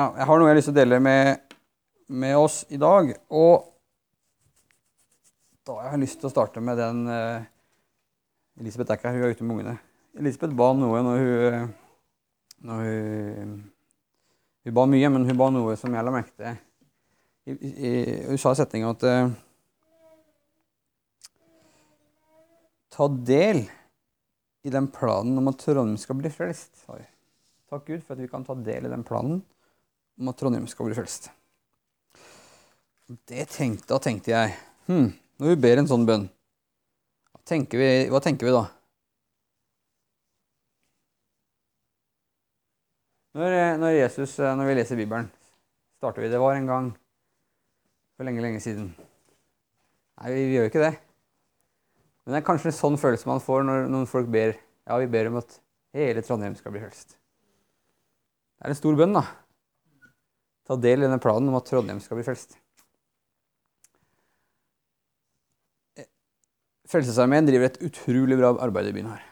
Ja, jeg har noe jeg har lyst til å dele med, med oss i dag. Og da har jeg lyst til å starte med den eh, Elisabeth er ikke her, hun er ute med ungene. Elisabeth ba noe når hun, når hun Hun ba mye, men hun ba noe som jeg la merke til. Hun sa i setninga at eh, Ta del i den planen om at Trondheim skal bli frelst. Takk Gud for at vi kan ta del i den planen om at Trondheim skal bli frelst. Tenkte, da tenkte jeg hm, Når vi ber en sånn bønn, hva tenker vi, hva tenker vi da? Når, når, Jesus, når vi leser Bibelen, starter vi Det var en gang for lenge, lenge siden. Nei, vi, vi gjør ikke det. Men det er kanskje en sånn følelse man får når noen folk ber ja, vi ber om at hele Trondheim skal bli frelst. Det er en stor bønn, da. Ta del i denne planen om at Trondheim skal bli frelst. Frelsesarmeen driver et utrolig bra arbeid i byen her.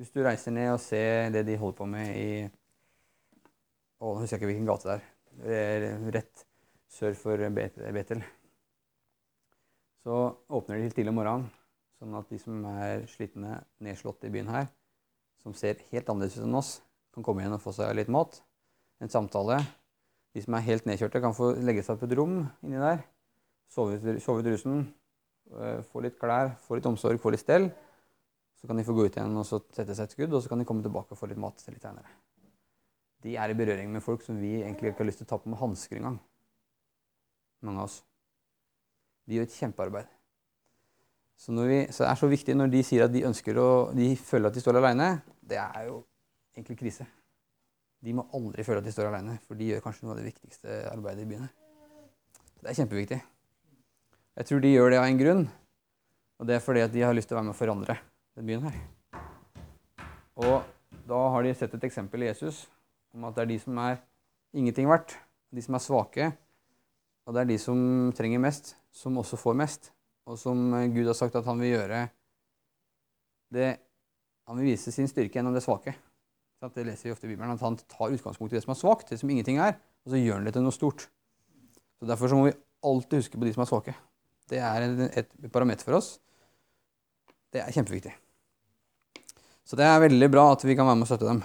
Hvis du reiser ned og ser det de holder på med i Å, nå husker jeg ikke hvilken gate det er. Det er rett sør for Betel. Så åpner de til tidlig om morgenen, sånn at de som er slitne, nedslåtte i byen her, som ser helt annerledes ut enn oss, kan komme igjen og få seg litt mat. En samtale. De som er helt nedkjørte, kan få legge seg på et rom inni der. Sove ut rusen. Få litt klær, få litt omsorg, få litt stell. Så kan de få gå ut igjen og sette seg et skudd, og så kan de komme tilbake og få litt mat til litt senere. De er i berøring med folk som vi egentlig ikke har lyst til å ta på med hansker engang. Mange av oss. De gjør et kjempearbeid. Så, vi, så, det er så viktig når de sier at de ønsker å, de føler at de står alene. Det er jo egentlig krise. De må aldri føle at de står alene, for de gjør kanskje noe av det viktigste arbeidet i byen. Det er kjempeviktig. Jeg tror de gjør det av en grunn, og det er fordi at de har lyst til å være med å forandre den byen her. Og da har de sett et eksempel i Jesus om at det er de som er ingenting verdt, de som er svake, og det er de som trenger mest, som også får mest. Og som Gud har sagt at han vil gjøre det, Han vil vise sin styrke gjennom det svake. Det leser vi ofte i Bibelen, at Han tar utgangspunkt i det som er svakt, det som ingenting er, og så gjør han det til noe stort. Så Derfor så må vi alltid huske på de som er svake. Det er et parameter for oss. Det er kjempeviktig. Så det er veldig bra at vi kan være med og støtte dem.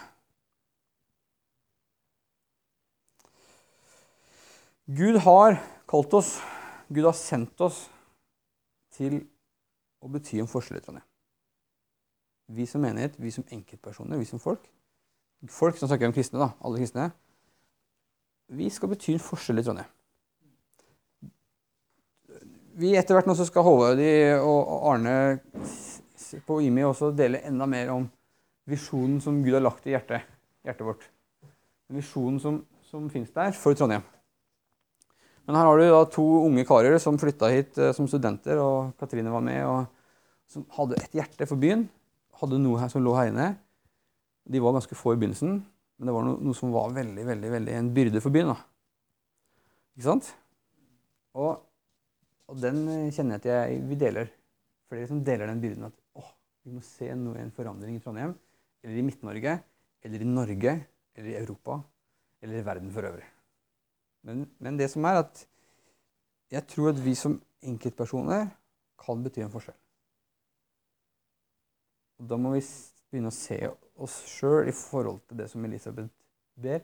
Gud har kalt oss, Gud har sendt oss til å bety en forskjell. Vi som menighet, vi som enkeltpersoner, vi som folk. Folk som snakker om kristne, da, alle kristne. Vi skal bety en forskjell i Trondheim. Vi etter hvert nå så skal Håvard og Arne på IMI også dele enda mer om visjonen som Gud har lagt i hjertet, hjertet vårt. Visjonen som, som finnes der for Trondheim. Men her har du da to unge karer som flytta hit eh, som studenter, og Katrine var med, og som hadde et hjerte for byen. Hadde noe her som lå her inne. De var ganske få i begynnelsen, men det var noe, noe som var veldig, veldig, veldig en byrde for byen. da. Ikke sant? Og, og den eh, kjenner jeg at jeg, vi deler. Flere som deler den byrden at åh, vi må se noe, en forandring i Trondheim, eller i Midt-Norge, eller i Norge, eller i Europa, eller i verden for øvrig. Men, men, det som er at jeg tror at vi som enkeltpersoner kan bety en forskjell. Og Da må vi begynne å se oss sjøl i forhold til det som Elisabeth ber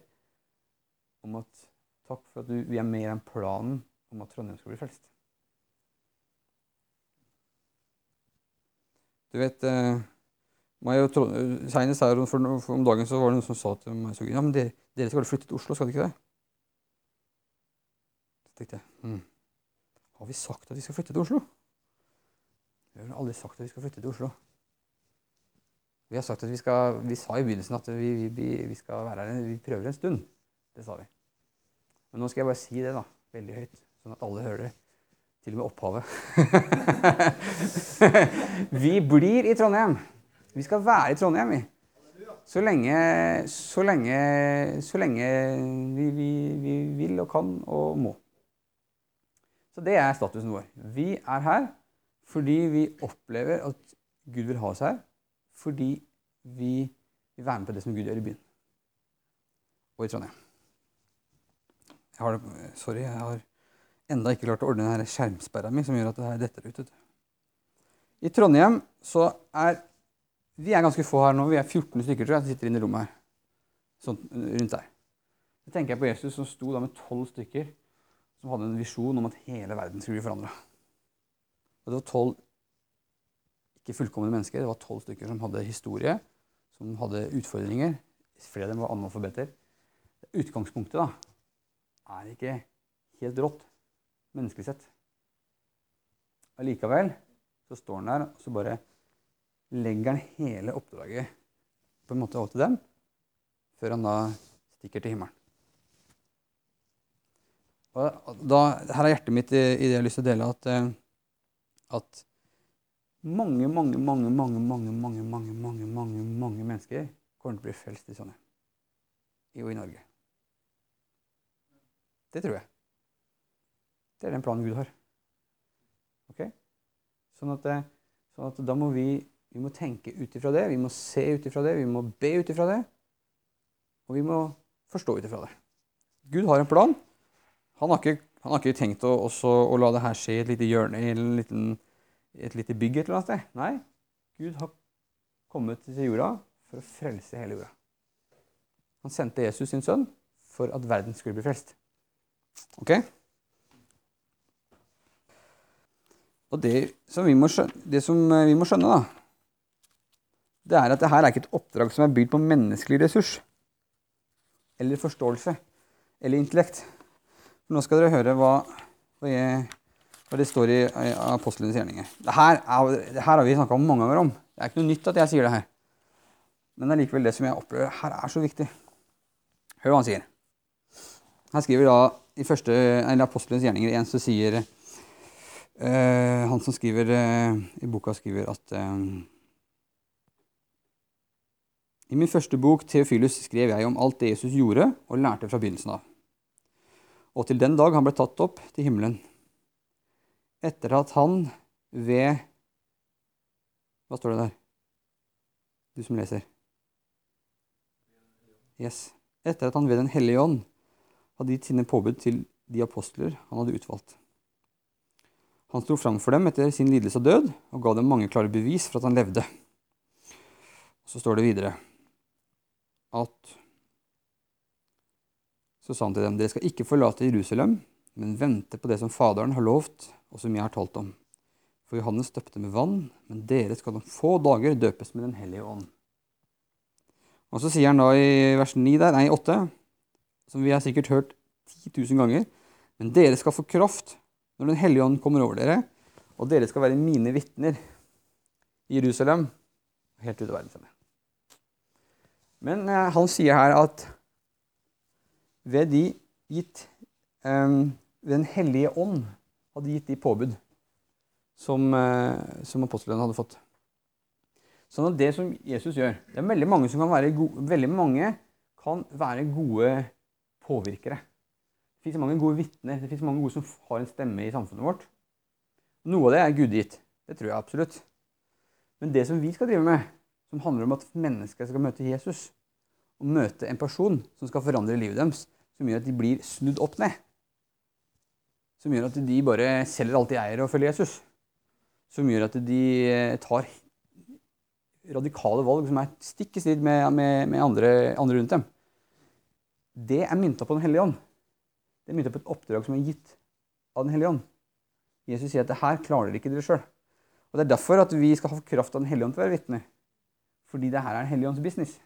om at takk for at du, vi er mer enn planen om at Trondheim skal bli frelst. Du vet eh, Senest her for, for om dagen så var det noen som sa til meg så, ja, men dere, dere skal vel flytte til Oslo, skal dere ikke det? tenkte jeg hm, Har vi sagt at vi skal flytte til Oslo? Vi har aldri sagt at vi skal flytte til Oslo. Vi har sagt at vi skal, vi sa i begynnelsen at vi, vi, vi skal være her, vi prøver en stund. Det sa vi. Men nå skal jeg bare si det da, veldig høyt, sånn at alle hører det. Til og med opphavet. vi blir i Trondheim. Vi skal være i Trondheim, vi. Så lenge, så lenge, så lenge vi, vi, vi vil og kan og må. Så det er statusen vår. Vi er her fordi vi opplever at Gud vil ha oss her. Fordi vi vil være med på det som Gud gjør i byen og i Trondheim. Jeg har, sorry, jeg har enda ikke klart å ordne denne skjermsperra mi som gjør at det detter ut. I Trondheim så er Vi er ganske få her nå. Vi er 14 stykker tror jeg, som sitter inne i rommet her. Sånn rundt der. Da tenker jeg på Jesus som sto da med tolv stykker som hadde en visjon om at hele verden skulle bli forandra. Og det var tolv ikke fullkomne mennesker. Det var tolv stykker som hadde historie, som hadde utfordringer. Flere av dem var analfabeter. Utgangspunktet da, er ikke helt rått menneskelig sett. Allikevel så står han der, og så bare legger han hele oppdraget på en måte over til dem, før han da stikker til himmelen. Og da, her er hjertet mitt i, i det jeg har lyst til å dele, at, eh, at mange, mange, mange, mange, mange, mange, mange, mange, mange, mange mennesker kommer til å bli frelst i sånne. Jo, i Norge. Det tror jeg. Det er den planen Gud har. Ok? Sånn at, eh, sånn at da må vi, vi må tenke ut ifra det, vi må se ut ifra det, vi må be ut ifra det. Og vi må forstå ut ifra det. Gud har en plan. Han har ikke, han har ikke tenkt å, også, å, la det her skje i et lite hjørne i et lite bygg et eller annet sted. Nei, Gud har kommet til jorda for å frelse hele jorda. Han sendte Jesus sin sønn for at verden skulle bli frelst. Ok? Og det som vi må skjønne, eh, vi må skjønne da, det er at det her er ikke et oppdrag som er bygd på menneskelig ressurs eller forståelse eller intellekt. Nå skal dere høre hva, hva, jeg, hva det står i, apostlenes gjerninger. Det her, er, har vi snakka mange ganger om. Det er ikke noe nytt at jeg sier det her. Men det er likevel det som jeg opplever her er så viktig. Hør hva han sier. Her skriver da i første, eller Apostelens gjerninger 1 så sier uh, han som skriver uh, i boka, skriver at uh, I min første bok, Theofilus, skrev jeg om alt det Jesus gjorde og lærte fra begynnelsen av og til den dag han ble tatt opp til himmelen. Etter at han ved Hva står det der? Du som leser. Yes. Etter at han ved Den hellige ånd hadde gitt sine påbud til de apostler han hadde utvalgt. Han sto fram for dem etter sin lidelse og død og ga dem mange klare bevis for at han levde. Så står det videre at så sa han til dem, dere skal ikke forlate Jerusalem, men vente på det som Faderen har lovt, og som jeg har talt om. For Johannes døpte med vann, men dere skal om få dager døpes med Den hellige ånd. Og så sier han da i vers 9 der, nei 8, som vi har sikkert hørt 10 000 ganger, men dere skal få kraft når Den hellige ånd kommer over dere, og dere skal være mine vitner i Jerusalem og helt ut av verden. Men eh, han sier her at ved de gitt ved Den hellige ånd hadde gitt de påbud som, uh, som apostlene hadde fått. Sånn at det som Jesus gjør Det er veldig mange som kan være gode, veldig mange kan være gode påvirkere. Det fins mange gode vitner. Det fins mange gode som har en stemme i samfunnet vårt. Noe av det er gudgitt. Det tror jeg absolutt. Men det som vi skal drive med, som handler om at mennesker skal møte Jesus, og møte en person som skal forandre livet deres, som gjør at de blir snudd opp ned. Som gjør at de bare selger alt de eier og følger Jesus. Som gjør at de eh, tar radikale valg som er stikk i strid med, med, med andre, andre, rundt dem. Det er mynta på Den hellige ånd. Det er mynta på et oppdrag som er gitt av Den hellige ånd. Jesus sier at det her klarer dere ikke dere sjøl. Og Det er derfor at vi skal ha kraft av Den hellige ånd til å være vitner. Fordi det her er Den hellige ånds business.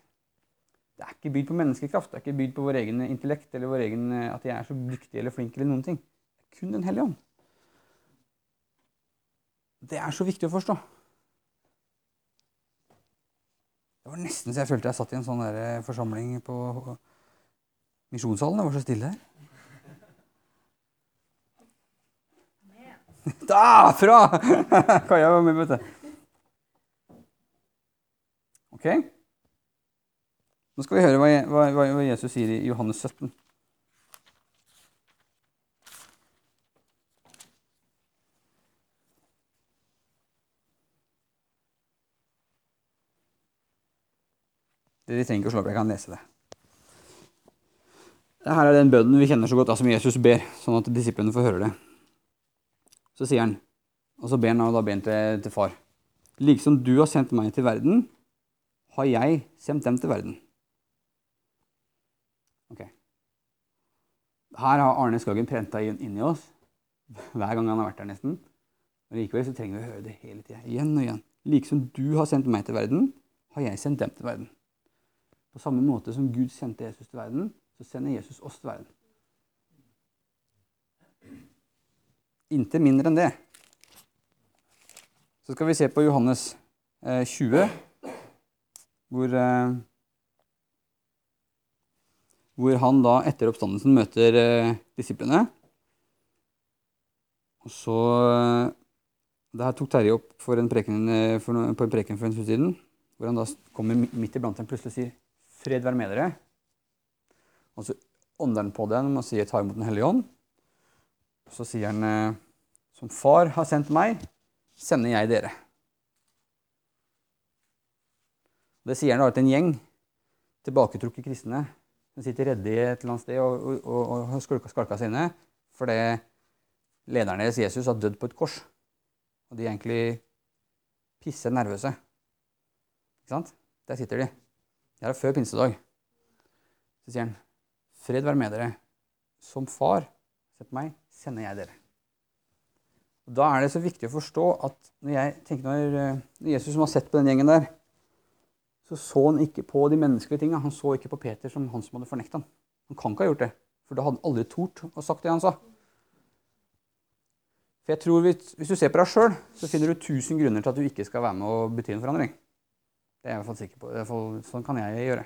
Det er ikke bygd på menneskekraft. Det er ikke bygd på vår egen intellekt eller vår egen, eh, at jeg er så dyktig eller flink eller noen ting. Kun Den hellige ånd. Det er så viktig å forstå. Det var nesten så jeg følte jeg satt i en sånn eh, forsamling på Misjonssalen. Det var så stille her. Da! Fra! Kaja var med, vet du. Ok? Nå skal vi høre hva, hva, hva Jesus sier i Johannes 17. Dere trenger ikke å slå opp, jeg kan lese det. Her er den bønnen vi kjenner så godt, som Jesus ber, sånn at disiplene får høre det. Så sier han, og så ber han da ber til, til far. Liksom du har sendt meg til verden, har jeg sendt dem til verden. Ok. Her har Arne Skagen prenta inn i oss hver gang han har vært der, nesten. Men Likevel så trenger vi å høre det hele tida. Igjen og igjen. Liksom du har sendt meg til verden, har jeg sendt dem til verden. På samme måte som Gud sendte Jesus til verden, så sender Jesus oss til verden. Intet mindre enn det. Så skal vi se på Johannes 20, eh, hvor, eh, hvor han da etter oppstandelsen møter eh, disiplene. Og så Det her tok Terje opp en preken, for, på en preken for en stund siden. Hvor han da kommer midt iblant dem plutselig og sier 'Fred være med dere'. Og så ånder han på dem og sier 'ta imot Den hellige ånd'. Så sier han 'som far har sendt meg, sender jeg dere'. Det sier han da til en gjeng tilbaketrukket kristne som sitter redde i et eller annet sted og, og, og, og skulka, skalka, seg fordi lederen deres, Jesus, har dødd på et kors. Og de er egentlig pisse nervøse. Ikke sant? Der sitter de. Det er før pinsedag. Så sier han, 'Fred være med dere. Som far sett meg, sender jeg dere.' Og Da er det så viktig å forstå at når, jeg tenker når, eh, når Jesus som har sett på den gjengen der, så så han ikke på de menneskelige tinga. Han så ikke på Peter som han som hadde fornekta han. Han kan ikke ha gjort det, for da hadde han aldri tort å sagt det han sa. For jeg tror Hvis, hvis du ser på deg sjøl, så finner du tusen grunner til at du ikke skal være med og bety en forandring. Det er jeg i hvert fall sikker på. Fall, sånn kan jeg gjøre.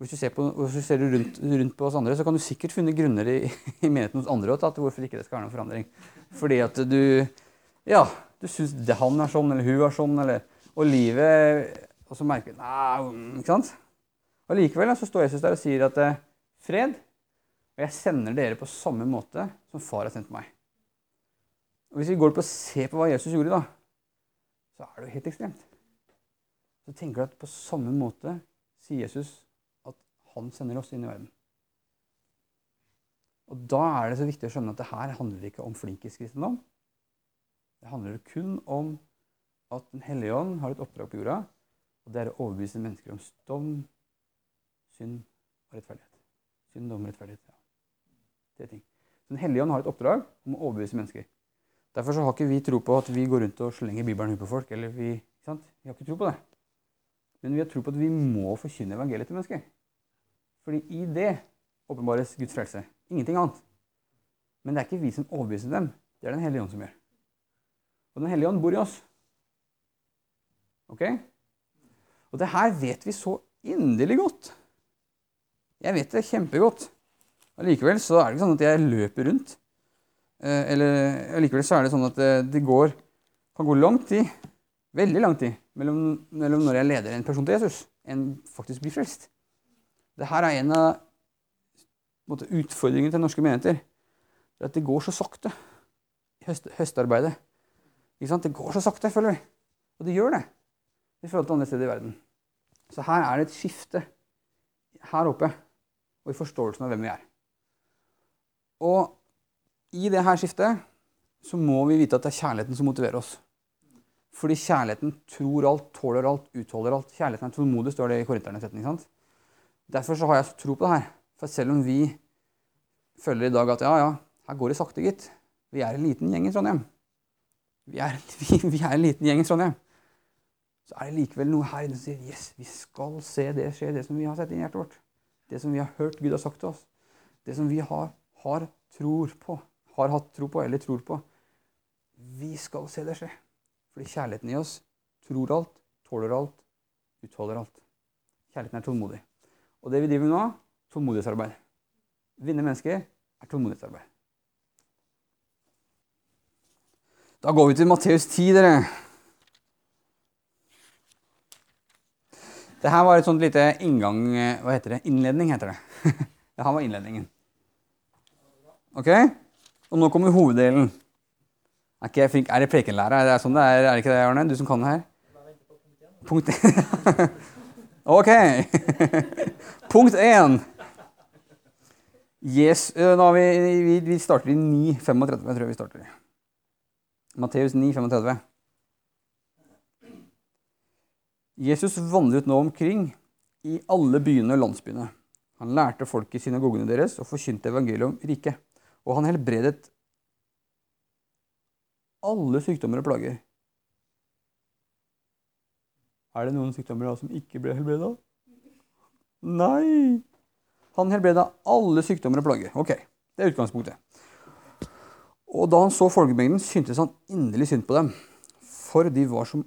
Hvis du ser, på, hvis du ser rundt, rundt, på oss andre, så kan du sikkert finne grunner i, i menigheten hos andre til hvorfor ikke det skal være noen forandring. Fordi at du ja, du syns han er sånn, eller hun er sånn, eller, og livet Og så merker du Nei, ikke sant? Og likevel så står Jesus der og sier at eh, fred, og jeg sender dere på samme måte som far har sendt meg. Og Hvis vi går på å se på hva Jesus gjorde, da, så er det jo helt ekstremt. Så tenker du at på samme måte sier Jesus at han sender oss inn i verden. Og Da er det så viktig å skjønne at det her handler ikke om flinkiskristendom. Det handler kun om at Den hellige ånd har et oppdrag på jorda, og det er å overbevise mennesker om dom, synd og rettferdighet. Synd, dom rettferdighet. Ja. Tre ting. Så Den hellige ånd har et oppdrag om å overbevise mennesker. Derfor så har ikke vi tro på at vi går rundt og slenger Bibelen ut på folk. eller Vi, vi har ikke tro på det. Men vi har tro på at vi må forkynne evangeliet til mennesker. Fordi i det åpenbares Guds frelse. Ingenting annet. Men det er ikke vi som overbeviser dem. Det er Den hellige ånd som gjør. Og Den hellige ånd bor i oss. Ok? Og det her vet vi så inderlig godt. Jeg vet det kjempegodt. Allikevel så er det ikke sånn at jeg løper rundt. Eh, eller allikevel så er det sånn at det, det går, kan gå lang tid, veldig lang tid, mellom, mellom, når jeg leder en person til Jesus, enn faktisk blir frelst. Dette er en av utfordringene til norske menigheter. At det går så sakte høst, høstarbeidet. Det går så sakte, føler vi. Og det gjør det i forhold til andre steder i verden. Så her er det et skifte her oppe og i forståelsen av hvem vi er. Og i det her skiftet så må vi vite at det er kjærligheten som motiverer oss. Fordi kjærligheten tror alt, tåler alt, utholder alt. Kjærligheten er tålmodig, står det i Korinterne 13. Derfor så har jeg så tro på det her. For selv om vi føler i dag at ja, ja, her går det sakte, gitt. Vi er en liten gjeng i Trondheim. Vi er, vi, vi er en liten gjeng i Trondheim. Så er det likevel noe her inne som sier yes, vi skal se det skje, det som vi har sett i hjertet vårt. Det som vi har hørt Gud har sagt til oss. Det som vi har, har tror på, har hatt tro på eller tror på. Vi skal se det skje. Fordi kjærligheten i oss tror alt, tåler alt, utholder alt. Kjærligheten er tålmodig. Og det vi driver med nå, tålmodighetsarbeid. Vinne mennesker er tålmodighetsarbeid. Da går vi til Matteus 10, dere. Det her var et sånt lite inngang Hva heter det? Innledning, heter det. det her var innledningen. Ok? Og nå kommer hoveddelen. Er, ikke jeg flink? er det prekenlærer? Er det sånn det er? Er det ikke det, Arne? Du som kan det her? Punkt Ok. Punkt én. Yes, nå vi, vi, vi starter i 9.35, tror jeg vi starter. Matteus 9,35. Jesus vandret nå omkring i alle byene og landsbyene. Han lærte folk i synagogene deres og forkynte evangeliet om riket. Og han helbredet alle sykdommer og plager. Er det noen sykdommer da som ikke ble helbreda? Nei! Han helbreda alle sykdommer og plager. Ok, det er utgangspunktet. Og da han så folkemengden, syntes han inderlig synd på dem, for de var som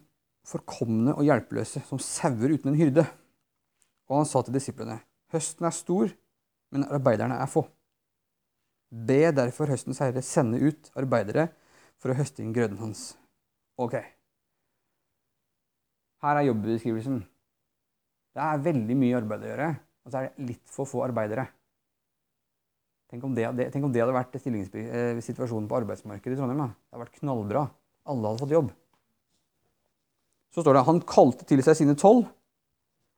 forkomne og hjelpeløse, som sauer uten en hyrde. Og han sa til disiplene, høsten er stor, men arbeiderne er få. Be derfor høstens herre sende ut arbeidere for å høste inn grøden hans. Ok. Her er jobbeskrivelsen. Det er veldig mye arbeid å gjøre, og så er det litt for få arbeidere. Tenk om det, tenk om det hadde vært eh, situasjonen på arbeidsmarkedet i Trondheim. Da. Det hadde vært knallbra. Alle hadde fått jobb. Så står det han kalte til seg sine tolv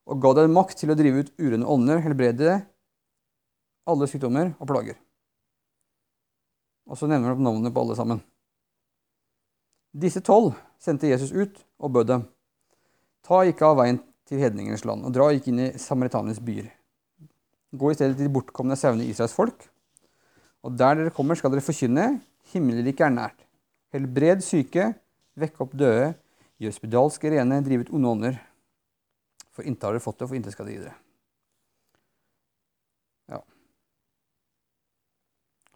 og ga dem makt til å drive ut urene ånder, helbrede alle sykdommer og plager. Og så nevner han opp navnene på alle sammen. Disse tolv sendte Jesus ut og bød dem. Ta ikke av veien til hedningenes land, og dra ikke inn i samaritanenes byer. Gå i stedet til de bortkomne sauene Israels folk. Og der dere kommer, skal dere forkynne himmelriket er nært. Helbred syke, vekk opp døde, gjør spedalske rene, drive ut onde ånder. For intet har dere fått det, for intet skal dere gi dere. Ja.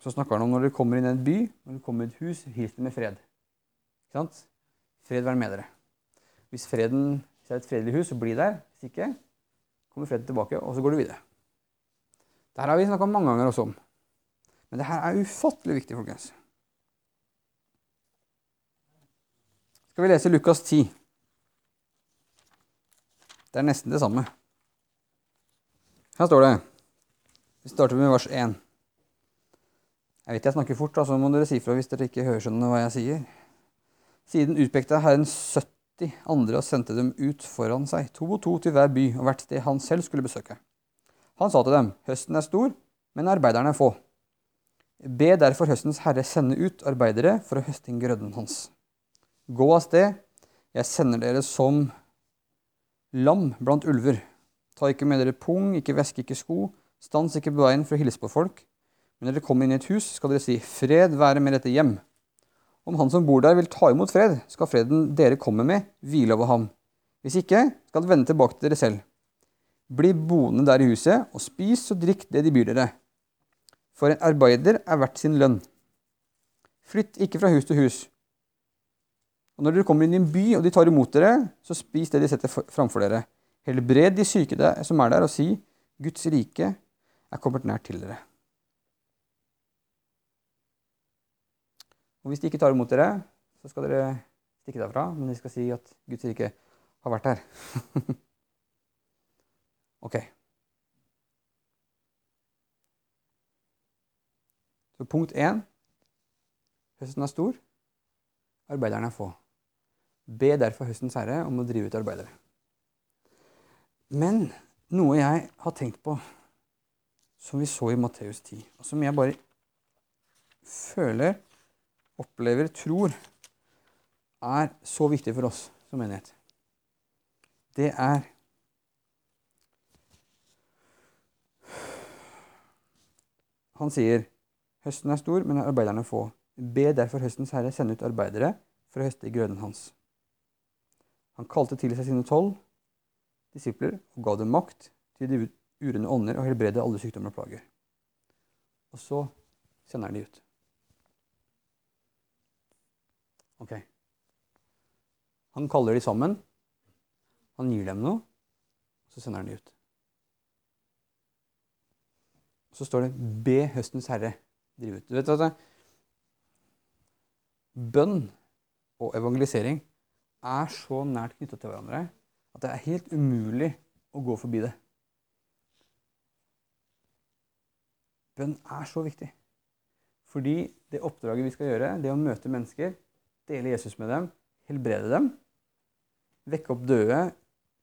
Så snakker han om når dere kommer inn i en by, når dere kommer i et hus, hils det med fred. Sant? Fred være med dere. Hvis freden hvis det er et fredelig hus, så bli der. Hvis ikke, kommer freden tilbake, og så går du videre. Dette har vi snakka mange ganger også om. Men det her er ufattelig viktig, folkens. Skal vi lese Lukas 10. Det er nesten det samme. Her står det Vi starter med vers 1. Jeg vet jeg snakker fort, så må dere si fra hvis dere ikke hører skjønner hva jeg sier. Siden utpekte Herren 70 andre og sendte dem ut foran seg, to og to til hver by og hvert sted han selv skulle besøke. Han sa til dem, høsten er stor, men arbeiderne er få. Be derfor høstens herre sende ut arbeidere for å høste inn grøden hans. Gå av sted, jeg sender dere som lam blant ulver. Ta ikke med dere pung, ikke veske, ikke sko. Stans ikke på veien for å hilse på folk. Men når dere kommer inn i et hus, skal dere si, fred være med dette hjem. Om han som bor der vil ta imot fred, skal freden dere kommer med, hvile over ham. Hvis ikke, skal det vende tilbake til dere selv. Bli boende der i huset, og spis og drikk det de byr dere. For en arbeider er verdt sin lønn. Flytt ikke fra hus til hus. Og når dere kommer inn i en by, og de tar imot dere, så spis det de setter framfor dere. Helbred de syke som er der, og si, Guds rike er kommet nær til dere. Og hvis de ikke tar imot dere, så skal dere stikke derfra, men de skal si at Guds rike har vært her. ok. Så punkt én høsten er stor, arbeiderne er få. Be derfor høstens herre om å drive ut arbeidere. Men noe jeg har tenkt på, som vi så i Matteus 10, og som jeg bare føler, opplever, tror er så viktig for oss som menighet, det er Han sier høsten er stor, men arbeiderne få. Be derfor høstens herre sende ut arbeidere for å høste i grøden hans. Han kalte til seg sine tolv disipler og ga dem makt til de urene ånder og helbrede alle sykdommer og plager. Og så sender han de ut. Ok. Han kaller de sammen. Han gir dem noe, og så sender han de ut. Så står det 'Be høstens herre drive ut'. Du vet at Bønn og evangelisering er så nært knytta til hverandre at det er helt umulig å gå forbi det. Bønn er så viktig. Fordi det oppdraget vi skal gjøre, det å møte mennesker, dele Jesus med dem, helbrede dem, vekke opp døde,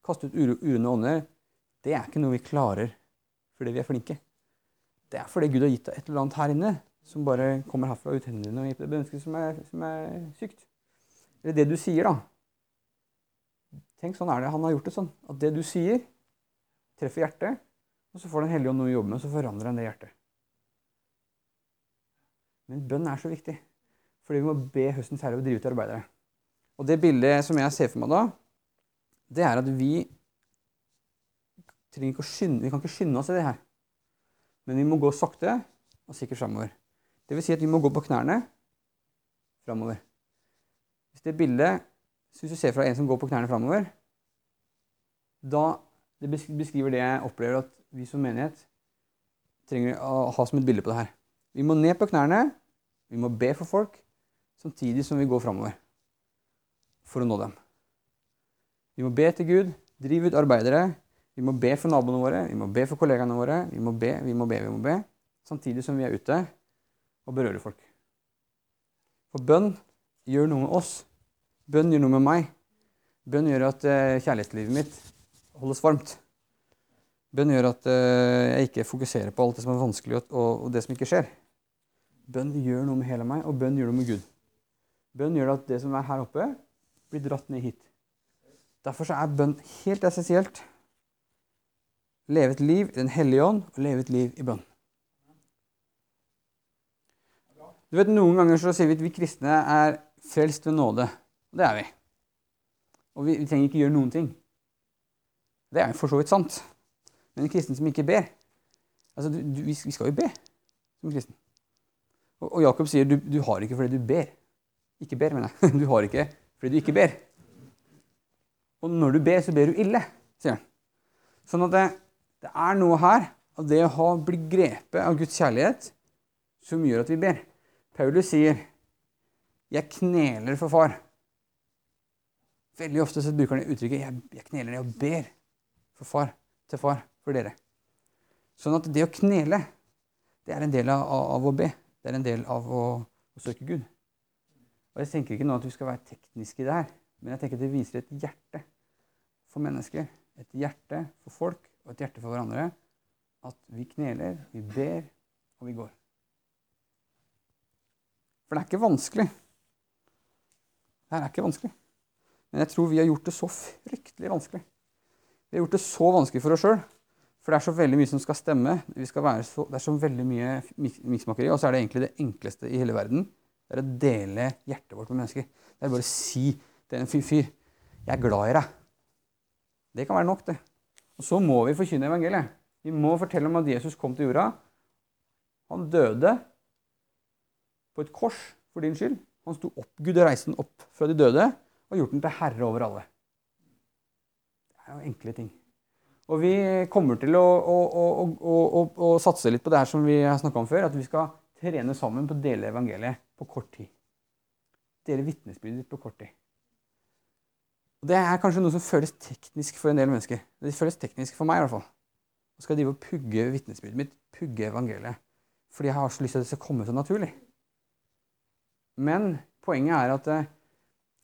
kaste ut urene ånder, det er ikke noe vi klarer fordi vi er flinke. det er fordi Gud har gitt deg et eller annet her inne som bare kommer herfra ut hendene dine og gir deg et menneske som er, som er sykt. Eller det du sier, da. Tenk, sånn er det. Han har gjort det sånn. At det du sier, treffer hjertet, og så får Den hellige ånd noe å jobbe med, og så forandrer han det hjertet. Men bønn er så viktig, fordi vi må be høstens herre å drive ut arbeidere. Og det bildet som jeg ser for meg da, det er at vi trenger ikke å skynde, vi kan ikke skynde oss i det her. Men vi må gå sakte og sikkert framover. Det vil si at vi må gå på knærne framover. Hvis det bildet Hvis du ser fra en som går på knærne framover, da det beskriver det jeg opplever at vi som menighet trenger å ha som et bilde på det her. Vi må ned på knærne, vi må be for folk, samtidig som vi går framover for å nå dem. Vi må be til Gud, drive ut arbeidere. Vi må be for naboene våre, vi må be for kollegaene våre. Vi må be, vi må be, vi må be. Samtidig som vi er ute og berører folk. For bønn gjør noe med oss. Bønn gjør noe med meg. Bønn gjør at eh, kjærlighetslivet mitt holdes varmt. Bønn gjør at eh, jeg ikke fokuserer på alt det som er vanskelig, og det som ikke skjer. Bønn gjør noe med hele meg, og bønn gjør noe med Gud. Bønn gjør at det som er her oppe, blir dratt ned hit. Derfor er bønn helt essensielt. Leve et liv i Den hellige ånd og leve et liv i bønn. Du vet, Noen ganger så sier vi at vi kristne er frelst ved nåde. Og det er vi. Og vi, vi trenger ikke gjøre noen ting. Det er jo for så vidt sant. Men en kristen som ikke ber altså du, du, Vi skal jo be som kristen. Og, og Jakob sier du, du har ikke fordi du ber. Ikke ber, mener jeg. Du har ikke fordi du ikke ber. Og når du ber, så ber du ille, sier han. Sånn at det, det er noe her av det å blitt grepet av Guds kjærlighet som gjør at vi ber. Paulus sier 'Jeg kneler for far'. Veldig ofte så bruker han uttrykket 'jeg, jeg kneler ned og ber for far, til far for dere'. Sånn at det å knele, det er en del av, av å be. Det er en del av å, å, søke Gud. Og Jeg tenker ikke nå at vi skal være tekniske her, men jeg tenker at det viser et hjerte for mennesker. Et hjerte for folk og et hjerte for hverandre. At vi kneler, vi ber, og vi går. For det er ikke vanskelig. Det her er ikke vanskelig. Men jeg tror vi har gjort det så fryktelig vanskelig. Vi har gjort det så vanskelig for oss sjøl. For det er så veldig mye som skal stemme. Skal så, det er så veldig mye miksmakeri. Og så er det egentlig det enkleste i hele verden. Det er å dele hjertet vårt med mennesker. Det er bare å si til en fyr, 'Jeg er glad i deg'. Det kan være nok, det. Og så må vi forkynne evangeliet. Vi må fortelle om at Jesus kom til jorda. Han døde på et kors for din skyld. Han sto opp, Gud reiste den opp fra de døde og gjort den til herre over alle. Det er jo enkle ting. Og vi kommer til å, å, å, å satse litt på det her som vi har snakka om før, at vi skal trene sammen på å dele evangeliet på kort tid. Dele vitnesbyrdet på kort tid. Og Det er kanskje noe som føles teknisk for en del mennesker. Det føles teknisk for meg i hvert fall. Nå skal jeg drive og pugge vitnesbyrdet mitt, pugge evangeliet. Fordi jeg har så lyst til at det skal komme så naturlig. Men poenget er at eh,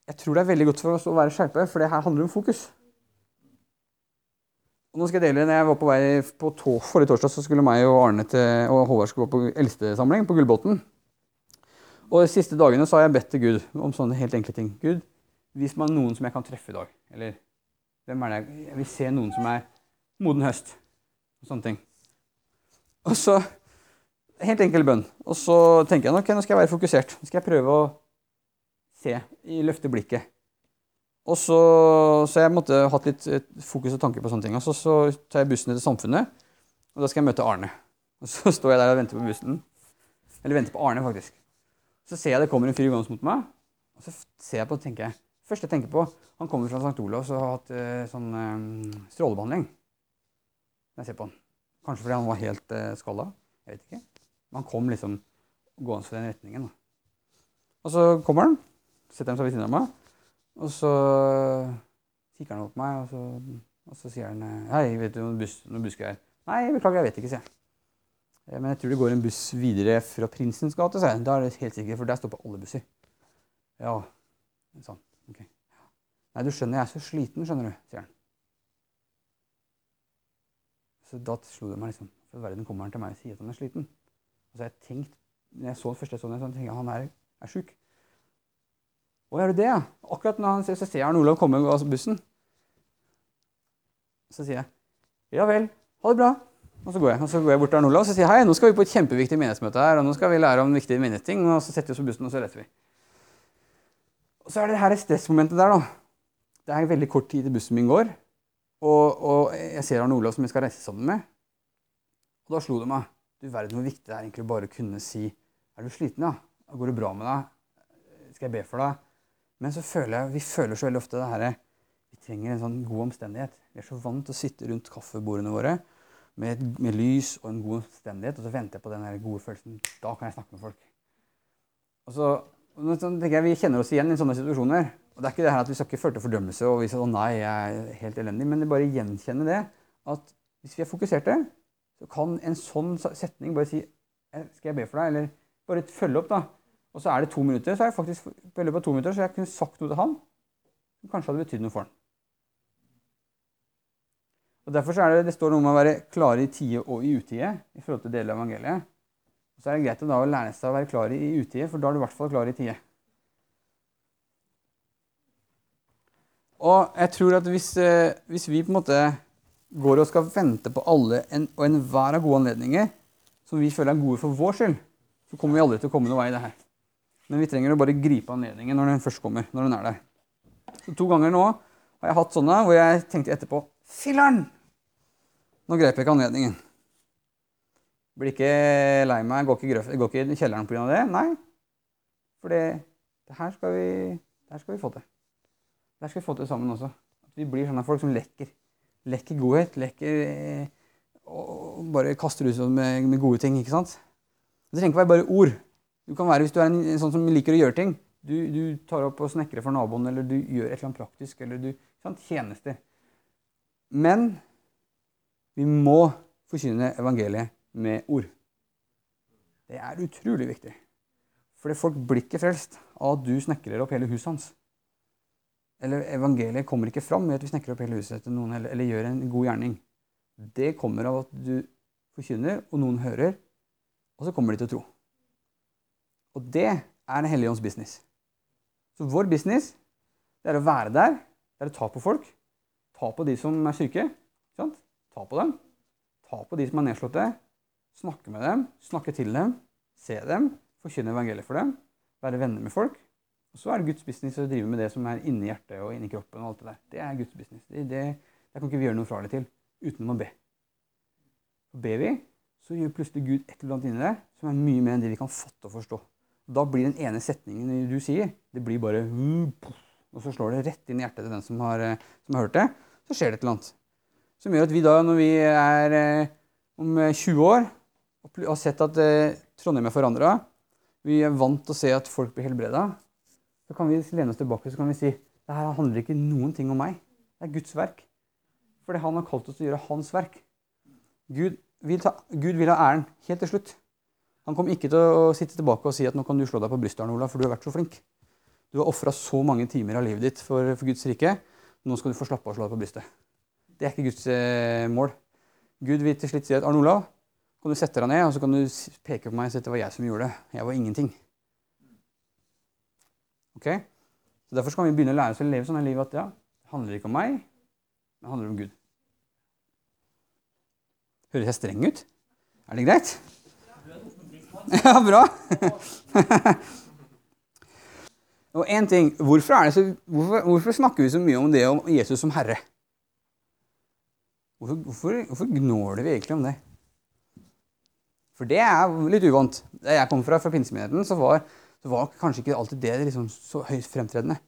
jeg tror det er veldig godt for oss å være skjerpe, for det her handler om fokus. Nå skal jeg dele, når jeg var på vei på tå, Forrige torsdag så skulle meg og Arne til, og Håvard skulle gå på eldstesamling på Gullbåten. Og de siste dagene så har jeg bedt til Gud om sånne helt enkle ting. Gud, vis meg noen som jeg kan treffe i dag. Eller hvem er det jeg vil se noen som er moden høst. Og sånne ting. Og så Helt enkel bønn. Og så tenker jeg ok, nå skal jeg være fokusert. Nå skal jeg prøve å se, løfte blikket. Og så, så jeg måtte hatt litt fokus og tanke på sånne ting. Og så, så tar jeg bussen til Samfunnet, og da skal jeg møte Arne. Og så står jeg der og venter på bussen. Eller venter på Arne, faktisk. Så ser jeg det kommer en fyr gående mot meg, og så ser jeg på og tenker jeg, Første jeg tenker på, han kommer fra St. Olavs og har hatt eh, sånn eh, strålebehandling. Jeg ser på han. Kanskje fordi han var helt eh, skalla. Jeg vet ikke. Men han kom liksom gående for den retningen. Og så kommer han, setter han seg ved siden av meg, og så kikker han opp på meg, og så, og så sier han Hei, vet du noen noen busker her? Nei, beklager, jeg vet ikke, sier jeg. Men jeg tror det går en buss videre fra Prinsens gate, sier jeg. Da er det helt sikkert, for der stopper alle busser. Ja, sånn. Ok. Nei, du skjønner, jeg er så sliten, skjønner du, sier han. Så da slo det meg liksom for verden kommer han til meg og sier at han er sliten. Og så har jeg tenkt, når jeg så den første sånn, jeg tenkte jeg, han er, er sjuk. Å, er du det? Akkurat når han ser, så ser han Olav komme av bussen. Så sier jeg, ja vel, ha det bra. Og så går jeg, og så går jeg bort til Arne Olav og så sier hei, nå skal vi på et kjempeviktig menighetsmøte her, og nå skal vi lære om viktige menighetsting, og så setter vi oss på bussen, og så reiser vi. Og så er det her stressmomentet der, da. Det er veldig kort tid til bussen min går, og, og jeg ser Arne Olav som jeg skal reise sammen med. Og da slo det meg. Du verden hvor viktig det er egentlig bare å kunne si Er du sliten, da? Går det bra med deg? Skal jeg be for deg? Men så føler jeg, vi føler så veldig ofte det herre Vi trenger en sånn god omstendighet. Vi er så vant til å sitte rundt kaffebordene våre med, med lys og en god omstendighet, og så venter jeg på den gode følelsen. Da kan jeg snakke med folk. Og så, og så tenker jeg, Vi kjenner oss igjen i sånne situasjoner. Og det er ikke det her at Vi skal ikke føle til fordømmelse og vi sier, å nei, jeg er helt elendig, men det bare gjenkjenne det at hvis vi er fokuserte, så kan en sånn setning bare si Skal jeg be for deg? Eller bare følge opp, da. Og så er det to minutter, så er jeg faktisk i løpet av to minutter så jeg kunne sagt noe til han som kanskje hadde betydd noe for han. Og Derfor så er det, det står noe om å være klare i tide og i utide i forhold til deler av evangeliet. Og Så er det greit å da lære seg å være klar i utide, for da er du i hvert fall klar i tide. Og jeg tror at hvis, eh, hvis vi på en måte går og skal vente på alle en, og enhver av gode anledninger som vi føler er gode for vår skyld, så kommer vi aldri til å komme noen vei i det her. Men vi trenger å bare gripe anledningen når den først kommer. når den er der. Så To ganger nå har jeg hatt sånne hvor jeg tenkte etterpå Filler'n! Nå grep jeg ikke anledningen. Blir ikke lei meg, går ikke, grøf, går ikke i kjelleren pga. det? Nei. For det, her skal vi, her skal vi få til. Det her skal vi få til sammen også. At vi blir sånne folk som lekker. Lekker godhet. Lekker eh, og bare kaster ut med, med gode ting. ikke sant? Det trenger ikke være bare ord. Du kan være, Hvis du er en, sånn som liker å gjøre ting, du, du tar opp og snekrer for naboen, eller du gjør et eller annet praktisk, eller du sant, Tjenester. Men vi må forkynne evangeliet med ord. Det er utrolig viktig. Fordi folk blir ikke frelst av at du snekrer opp hele huset hans. Eller evangeliet kommer ikke fram med at vi snekrer opp hele huset til noen, eller, eller gjør en god gjerning. Det kommer av at du forkynner, og noen hører, og så kommer de til å tro. Og det er Den hellige ånds business. Så vår business det er å være der, det er å ta på folk. Ta på de som er syke. Sant? Ta på dem. Ta på de som er nedslåtte. Snakke med dem, snakke til dem, se dem, forkynne evangeliet for dem. Være venner med folk. Og så er det Guds business å drive med det som er inni hjertet og inni kroppen. og alt Det der. Det er Guds business. Det, det, det kan ikke vi gjøre noe fra eller til uten å be. Og ber vi, så gjør plutselig Gud et eller annet inni der som er mye mer enn det vi kan fatte og forstå. Da blir den ene setningen du sier, det blir bare Og så slår det rett inn i hjertet til den som har, som har hørt det. Så skjer det et eller annet. Som gjør at vi da, når vi er eh, om 20 år og har sett at eh, Trondheim er forandra, vi er vant til å se at folk blir helbreda, så kan vi lene oss tilbake så kan vi si det her handler ikke noen ting om meg. Det er Guds verk. Fordi han har kalt oss til å gjøre hans verk. Gud vil, ta, Gud vil ha æren helt til slutt. Han kommer ikke til å sitte tilbake og si at nå kan du slå deg på brystet, Arne Olav, for du har vært så flink. Du har ofra så mange timer av livet ditt for, for Guds rike. Nå skal du få slappe av og slå deg på brystet. Det er ikke Guds eh, mål. Gud vil til slutt si at Arne Olav, kan du sette deg ned og så kan du peke på meg og si at det var jeg som gjorde det. Jeg var ingenting. Ok? Så Derfor skal vi begynne å lære oss å leve sånn liv at ja, det handler ikke om meg, det handler om Gud. Høres jeg streng ut? Er det greit? Ja, bra. og en ting, hvorfor, så, hvorfor, hvorfor snakker vi så mye om det om Jesus som Herre? Hvorfor, hvorfor, hvorfor gnåler vi egentlig om det? For det er litt uvant. Da jeg kom fra, fra pinsemenigheten, så var, så var kanskje ikke alltid det liksom så høyt fremtredende.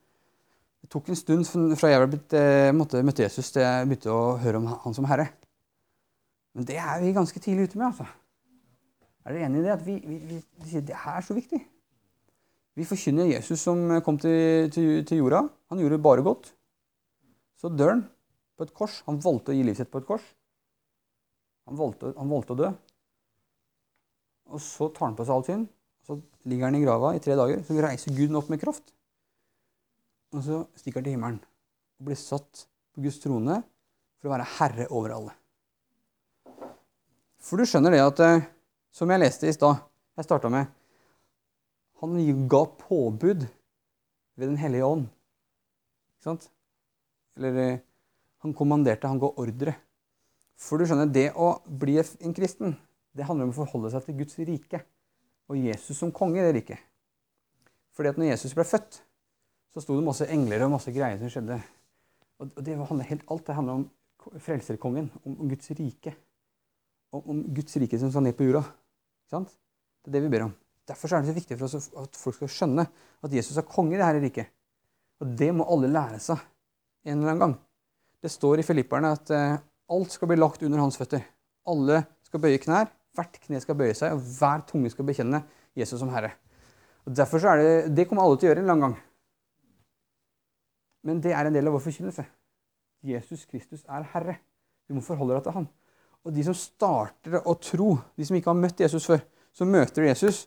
Det tok en stund fra jeg blitt, eh, møtte Jesus til jeg begynte å høre om han som herre. Men det er vi ganske tidlig ute med. altså. Er dere enig i det? At vi, vi, vi, sier det er så viktig. Vi forkynner Jesus som kom til, til, til jorda. Han gjorde bare godt. Så dør han på et kors. Han valgte å gi livet sitt på et kors. Han valgte, han valgte å dø. Og så tar han på seg all synd. Så ligger han i grava i tre dager. Så reiser Gud opp med kraft. Og så stikker han til himmelen og blir satt på Guds trone for å være herre over alle. For du skjønner det at eh, Som jeg leste i stad, jeg starta med Han ga påbud ved Den hellige ånd. Ikke sant? Eller eh, han kommanderte, han ga ordre. For du skjønner, det å bli en kristen, det handler om å forholde seg til Guds rike. Og Jesus som konge i det riket. Fordi at når Jesus ble født, så sto det masse engler og masse greier som skjedde. Og det handler helt alt. Det handler om frelserkongen, om, Guds rike. Om, Guds rike som skal ned på jorda. Det er det vi ber om. Derfor er det så viktig for oss at folk skal skjønne at Jesus er konge i dette riket. Og det må alle lære seg en eller annen gang. Det står i Filipperne at uh, alt skal bli lagt under hans føtter. Alle skal bøye knær, hvert kne skal bøye seg, og hver tunge skal bekjenne Jesus som Herre. Og derfor er Det det kommer alle til å gjøre en eller annen gang. Men det er en del av vår forkynnelse. Jesus Kristus er Herre. Du må forholde deg til Han. Og de som starter å tro, de som ikke har møtt Jesus før, så møter Jesus.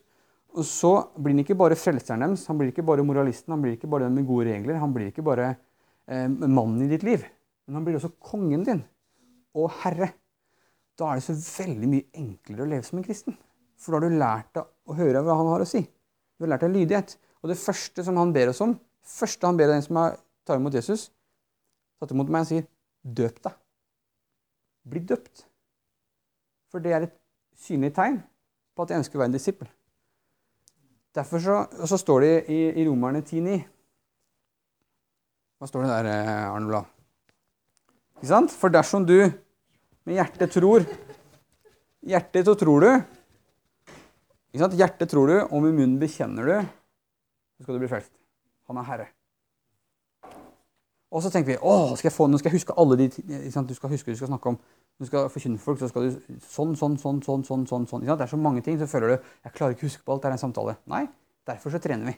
Og så blir han ikke bare frelseren deres, han blir ikke bare moralisten, han blir ikke bare den med gode regler, han blir ikke bare eh, mannen i ditt liv, men han blir også kongen din og herre. Da er det så veldig mye enklere å leve som en kristen. For da har du lært å høre hva han har å si. Du har lært deg lydighet. Og det første som han ber oss om, første han ber den som tar imot Jesus, tatt imot meg og sier, 'Døp deg'. Bli døpt. For det er et synlig tegn på at jeg ønsker å være en disippel. Derfor så, og så står det i, i Romerne 10,9 Hva står det der, eh, Arne Blad? Ikke sant? For dersom du med hjertet tror Hjertet så tror du. Ikke sant? Hjertet tror du, og med munnen bekjenner du, så skal du bli frelst. Han er Herre. Og så tenker vi å, skal jeg få, nå skal jeg huske alle de du skal huske du skal snakke om. Du skal forkynne folk, så skal du sånn, sånn, sånn, sånn, sånn, sånn, sånn. Det er så mange ting, så føler du jeg klarer ikke å huske på alt. Det er en samtale. Nei, derfor så trener vi.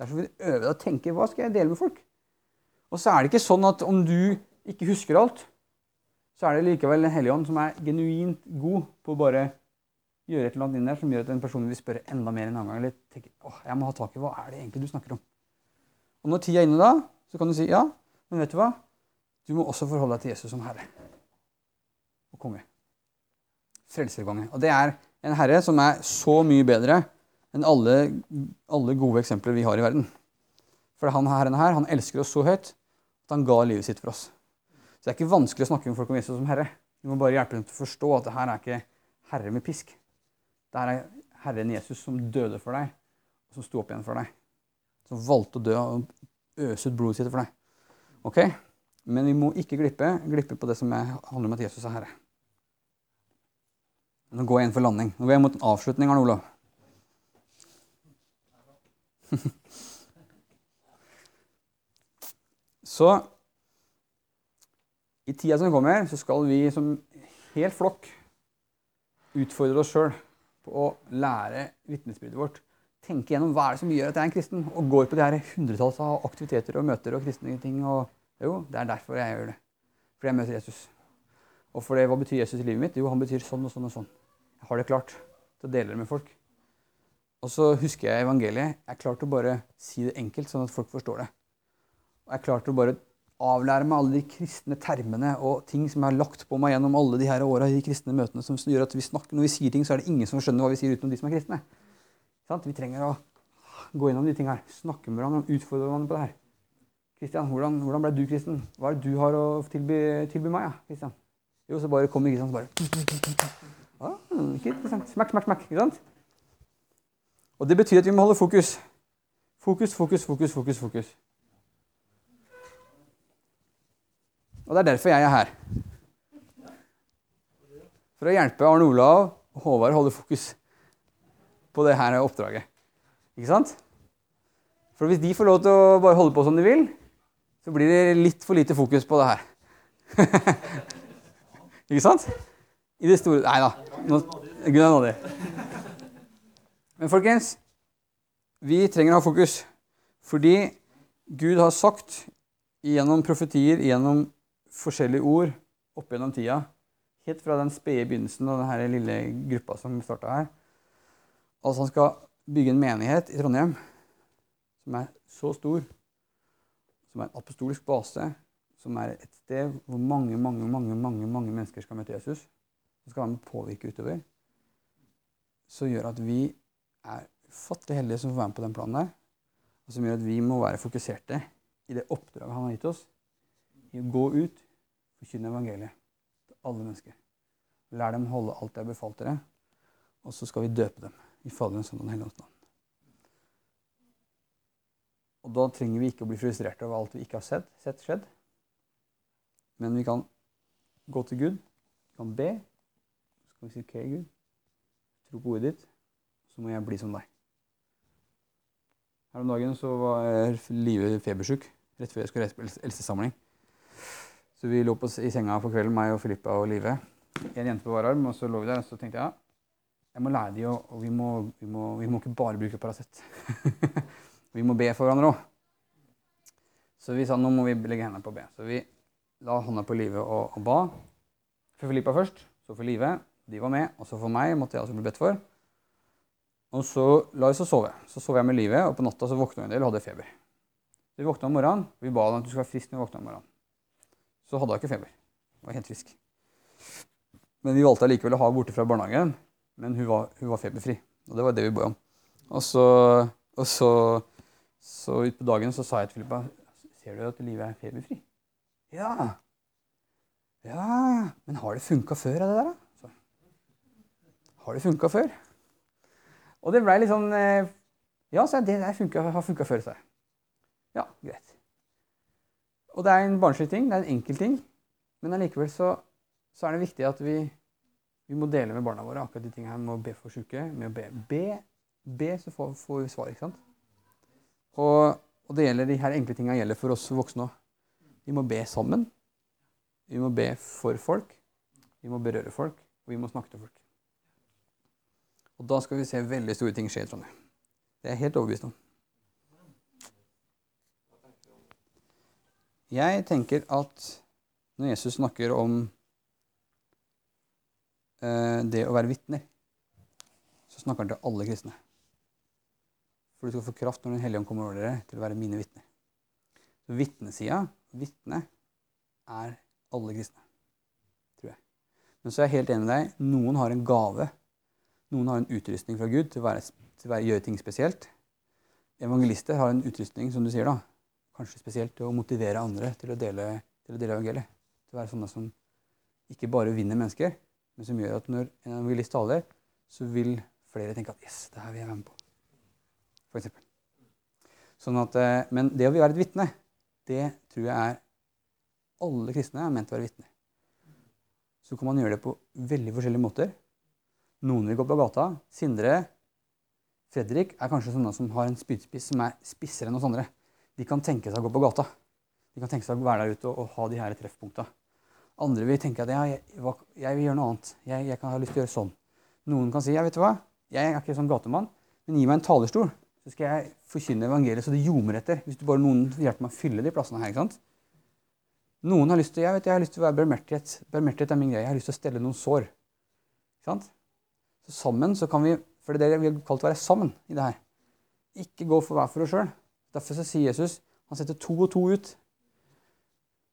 Derfor vil vi øve deg å tenke hva skal jeg dele med folk. Og så er det ikke sånn at om du ikke husker alt, så er det likevel Den hellige ånd som er genuint god på å bare gjøre et eller annet inn der som gjør at en person vil spørre enda mer en annen gang. Eller tenke åh, jeg må ha tak i hva er det egentlig du snakker om. Og når tida er inne da, så kan du si ja, men vet du hva? Du må også forholde deg til Jesus som herre og konge. Frelserkonge. Og det er en herre som er så mye bedre enn alle, alle gode eksempler vi har i verden. For han herren her, han elsker oss så høyt at han ga livet sitt for oss. Så det er ikke vanskelig å snakke med folk om Jesus som herre. Vi må bare hjelpe dem til å forstå at det her er ikke herre med pisk. Det her er Herren Jesus som døde for deg, og som sto opp igjen for deg. Som valgte å dø og øse ut blodet sitt for deg. Ok? Men vi må ikke glippe, glippe på det som er, handler om at Jesus er herre. Nå går jeg inn for landing. Nå går jeg mot en avslutning, Arne Olav. så i tida som kommer, så skal vi som hel flokk utfordre oss sjøl på å lære vitnesbyrdet vårt. Tenke gjennom hva er det som gjør at jeg er en kristen, og går på de her hundretalls av aktiviteter og møter og kristne ting. Og, jo, det er derfor jeg gjør det. Fordi jeg møter Jesus. Og for det, hva betyr Jesus i livet mitt? Jo, han betyr sånn og sånn og sånn. Har det klart til å dele det med folk. Og så husker jeg evangeliet. Jeg er klar å bare si det enkelt, sånn at folk forstår det. Og jeg er klar å bare avlære meg alle de kristne termene og ting som jeg har lagt på meg gjennom alle de her åra i de kristne møtene, som gjør at vi snakker, når vi sier ting, så er det ingen som skjønner hva vi sier utenom de som er kristne. Vi trenger å gå gjennom de tingene her. Snakke med hverandre, utfordre hverandre på det her. Kristian, hvordan, hvordan, ble du kristen? Hva er det du har å tilby, tilby meg? Ja, Kristian? Jo, så bare kommer Kristian så bare Interessant. Smakk, smakk, smakk. Ikke sant? Og det betyr at vi må holde fokus. Fokus, fokus, fokus, fokus. fokus. Og det er derfor jeg er her. For å hjelpe Arne Olav og Håvard å holde fokus på det her oppdraget. Ikke sant? For hvis de får lov til å bare holde på som de vil, så blir det litt for lite fokus på det her. Ikke sant? I det store Nei da. Gud er nådig. Men folkens, vi trenger å ha fokus. Fordi Gud har sagt gjennom profetier, gjennom forskjellige ord opp gjennom tida, helt fra den spede begynnelsen av denne lille gruppa som starta her, altså han skal bygge en menighet i Trondheim som er så stor, som er en apostolisk base, som er et sted hvor mange, mange, mange, mange, mange mennesker skal møte Jesus som skal være med å påvirke utover, som gjør at vi er ufattelig heldige som får være med på den planen der, og som gjør at vi må være fokuserte i det oppdraget han har gitt oss, i å gå ut, forkynne evangeliet til alle mennesker. Lær dem å holde alt jeg har befalt dere, og så skal vi døpe dem i Faderens Sønn og Den hellige navn. Og da trenger vi ikke å bli frustrerte over alt vi ikke har sett, sett skjedd. Men vi kan gå til Gud, vi kan be. Vi si OK, Gud, tro på ordet ditt, så må jeg bli som deg. Her om dagen så var Live febersjuk rett før jeg skulle reise på eldstesamling. Så vi lå på, i senga for kvelden, meg og Filippa og Live. En jente på hver arm, og så lå vi der, og så tenkte jeg ja, jeg må lære de, og, og vi, må, vi, må, vi må ikke bare bruke Paracet. vi må be for hverandre òg. Så vi sa nå må vi legge hendene på å be. Så vi la hånda på Live og, og ba. For Filippa først, så for Live. De var med. Og så for meg måtte jeg også bli bedt for. Og så la jeg oss sove. Så sov jeg med livet, og på natta så våkna vi en del og hadde feber. Så vi våkna om morgenen. Vi ba om at du skulle være frisk når vi våkna om morgenen. Så hadde hun ikke feber. Hun var helt frisk. Men vi valgte allikevel å ha henne borte fra barnehagen. Men hun var, hun var, feberfri. Og det var det vi ba om. Og så, og så, så utpå dagen så sa jeg til Filippa Ser du at livet er feberfri? Ja. Ja, men har det funka før, det der, da? Har det funka før? Og det blei litt sånn eh, Ja, så det der funket, har funka før, sa jeg. Ja, greit. Og det er en barnslig ting, det er en enkel ting. Men allikevel så, så er det viktig at vi vi må dele med barna våre akkurat de tingene her med å be for syke. Med å be, be, be så får, får, vi svar. ikke sant? Og, og det gjelder, de her enkle tingene gjelder for oss voksne òg. Vi må be sammen. Vi må be for folk. Vi må berøre folk, og vi må snakke til folk. Og da skal vi se veldig store ting skje i Trondheim. Det er jeg helt overbevist om. Jeg tenker at når Jesus snakker om Eh, det å være vitner, så snakker han til alle kristne. For du skal få kraft når Den hellige ånd kommer over dere til å være mine vitner. Så vitnesida, vitne, er alle kristne. Tror jeg. Men så er jeg helt enig med deg. Noen har en gave. Noen har en utrustning fra Gud til å, være, til å gjøre ting spesielt. Evangelister har en utrustning, som du sier, da, kanskje spesielt til å motivere andre til å dele, til å dele evangeliet. Til å være sånne som ikke bare vinner mennesker, men som gjør at når en evangelist taler, så vil flere tenke at 'yes, det her vil jeg være med på'. For eksempel. sånn at, eh, men det å være et vitne, det tror jeg er Alle kristne er ment å være vitner. Så kan man gjøre det på veldig forskjellige måter. Noen vil gå på gata. Sindre, Fredrik er kanskje sånne som har en spydspiss som er spissere enn oss andre. De kan tenke seg å gå på gata. De kan tenke seg å være der ute og, og ha de her treffpunktene. Andre vil tenke at ja, jeg, jeg, vil gjøre noe annet. Jeg, jeg, kan ha lyst til å gjøre sånn. Noen kan si ja, vet du hva, jeg er ikke sånn gatemann, men gi meg en talerstol, så skal jeg forkynne evangeliet så det ljomer etter. Hvis du bare noen hjelper meg å fylle de plassene her. ikke sant? Noen har lyst til jeg vet, jeg har lyst til å være barmhjertighet. Barmhjertighet er min greie. Jeg har lyst til å stelle noen sår. Ikke sant? Så sammen så kan vi For det er det vi har kalt å være sammen i det her. Ikke gå for hver for oss sjøl. Derfor så sier Jesus han setter to og to ut.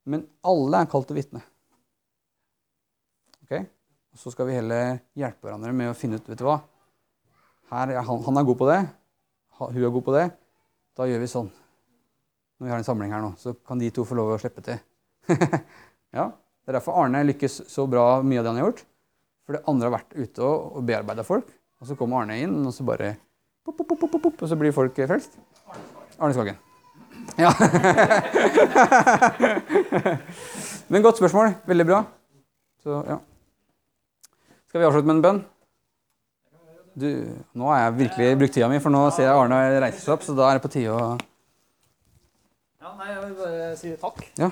Men alle er kalt til vitne. Okay? Og så skal vi heller hjelpe hverandre med å finne ut vet du hva, Her, han, han, er god på det, hun er god på det. Da gjør vi sånn. Når vi har en samling her nå, så kan de to få lov å slippe til. ja, Det er derfor Arne lykkes så bra mye av det han har gjort. For det andre har vært ute og, og bearbeida folk. Og så kommer Arne inn, og så bare pop, pop, pop, pop, Og så blir folk frelst. Arne Skagen. Ja. Men godt spørsmål. Veldig bra. Så, ja. Skal vi avslutte med en bønn? Du, nå har jeg virkelig brukt tida mi, for nå ser jeg Arne reise seg opp, så da er det på tide å Ja, nei, jeg vil bare si takk. Ja.